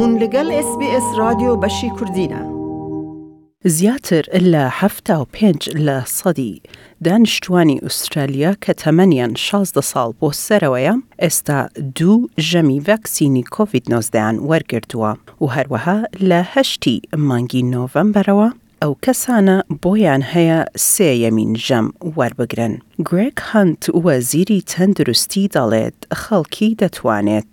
هون لەگەل ئێس بی ئێس رادیۆ بەشی کوردینە. زیاتر لە حەفتا و پێنج لە سەدی دانیشتووانی ئوسترالیا کە تەمەنیان شازدە ساڵ بۆ سەرەوەیە، ئێستا دوو ژەمی ڤاکسینی کۆڤید نۆزدە یان وەرگرتووە و هەروەها لە هەشت ی مانگی نۆڤەمبەرەوە ئەو کەسانە بۆیان هەیە سێ یەمین ژەم وەربگرن. گرێگ هەنت وەزیری تەندروستی دەڵێت خەڵکی دەتوانێت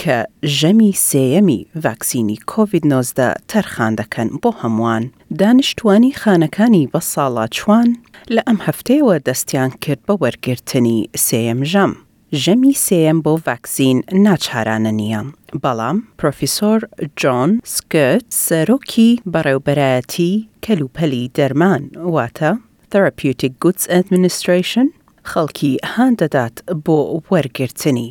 کە ژەمی سێیەمی ڤاکسینی کۆڤید نۆزدە تەرخان دەکەن بۆ هەمووان. دانیشتوانی خانەکانی بەساڵاچوان لە ئەم هەفتەیەوە دەستیان کرد بە وەرگرتنی سێیەم ژەم. ژەمی سێیەم بۆ ڤاکسین ناچارانە نییە، بەڵام پرۆفیسۆر جۆن سکۆت، سەرۆکی بەڕێوبەرایەتی کەلوپەلی دەرمان واتە Therapeutic Goods Administration، خەڵکی هان دەدات بۆ وەرگرتنی.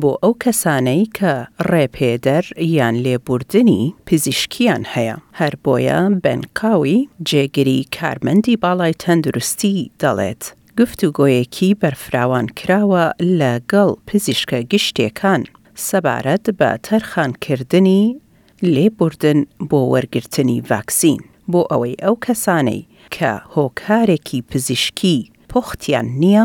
بۆ ئەو کەسانەی کە ڕێپێدەر یان لێبووردنی پزیشکییان هەیە، هەر بۆیە بن قاوی، جێگری کارمەندی باڵای تەندروستی دەڵێت، گفتوگۆیەکی بەرفراوان کراوە لە گەڵ پزیشکە گشتێکان سەبارەت بە تەرخان کردنی لێبووردن بۆ وەرگرتنی ڤاکسین بۆ ئەوەی ئەو کەسانەی کە هۆکارێکی پزیشکی پوختیان نییە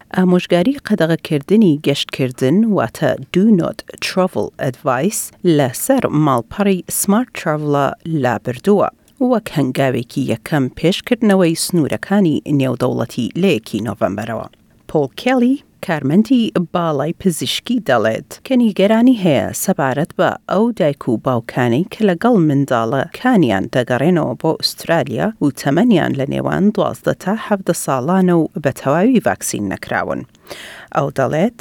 ئامۆژگاری قەدەغەکردنی گەشتکردن واتە Do Not Travel Advice لە سەر ماڵپەڕی Smart Traveler لا بردووە وەک هەنگاوێکی یەکەم پێش کردنەوەی سنوورەکانی نێودەوڵەتی لە یەکی نۆڤەمبەرەوە. پۆڵ کێڵی، کارمەندی باڵای پزیشکی دەڵێت، کە نیگەرانی هەیە سەبارەت بە ئەو دایک و باوکانەی کە لەگەڵ منداڵەکانیان دەگەڕێنەوە بۆ ئوسترالیا و تەمەنیان لە نێوان دوازدە تا حەڤدە ساڵانە و بە تەواوی ڤاکسین نەکراون. ئەو دەڵێت،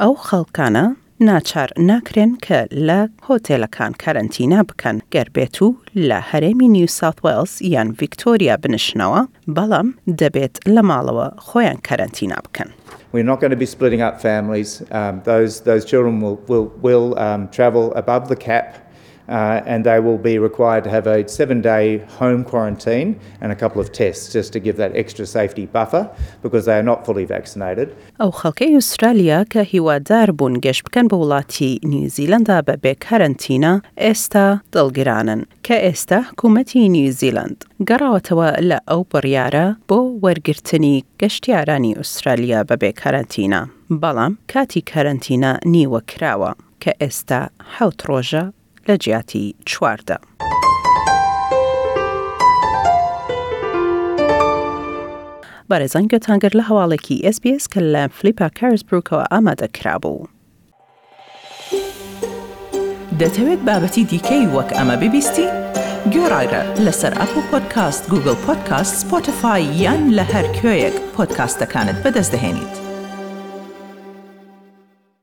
ئەو خەڵکانە ناچار ناکرێن کە لە هۆتێلەکان کەرەنتینە بکەن گەر بێتوو لە هەرێمی نیوساوت وێڵز یان ڤیکتۆریا بنشنەوە، بەڵام دەبێت لە ماڵەوە خۆیان کارەنتینا بکەن. We're not going to be splitting up families. Um, those, those children will, will, will um, travel above the cap Uh, and they will be required to have a seven day home quarantine and a couple of tests just to give that extra safety buffer because they are not fully vaccinated. ئەو خەڵکەی ئوسترالیا کە هیوادار بوون گەشت بکەن بۆ وڵاتی نیوزیلەندا بە بێ کارەنتینە ئێستا دڵگرانن کە ئێستا حکومەتی نیوزیلەند گەڕاوەتەوە لە ئەو بڕیارە بۆ وەرگرتنی گەشتیارانی ئوسترالیا بە بێ کارەنتینە بەڵام کاتی کارەنتینە نیوە کراوە کە ئێستا حەوت ڕۆژە لە جیاتی چوار دە. بەڕێزان گوێتان گرت لە هەواڵێکی SBS کە لە فلیپا کارسبروکەوە ئامادە کرابوو. دەتەوێت بابەتی دیکەی وەک ئەمە ببیستی؟ گۆڕایرە لەسەر ئەپڵ پۆدکاست، گووگڵ پۆدکاست، سپۆتفای یان لە هەر کوێیەک پۆدکاستەکانت بەدەست دەهێنیت.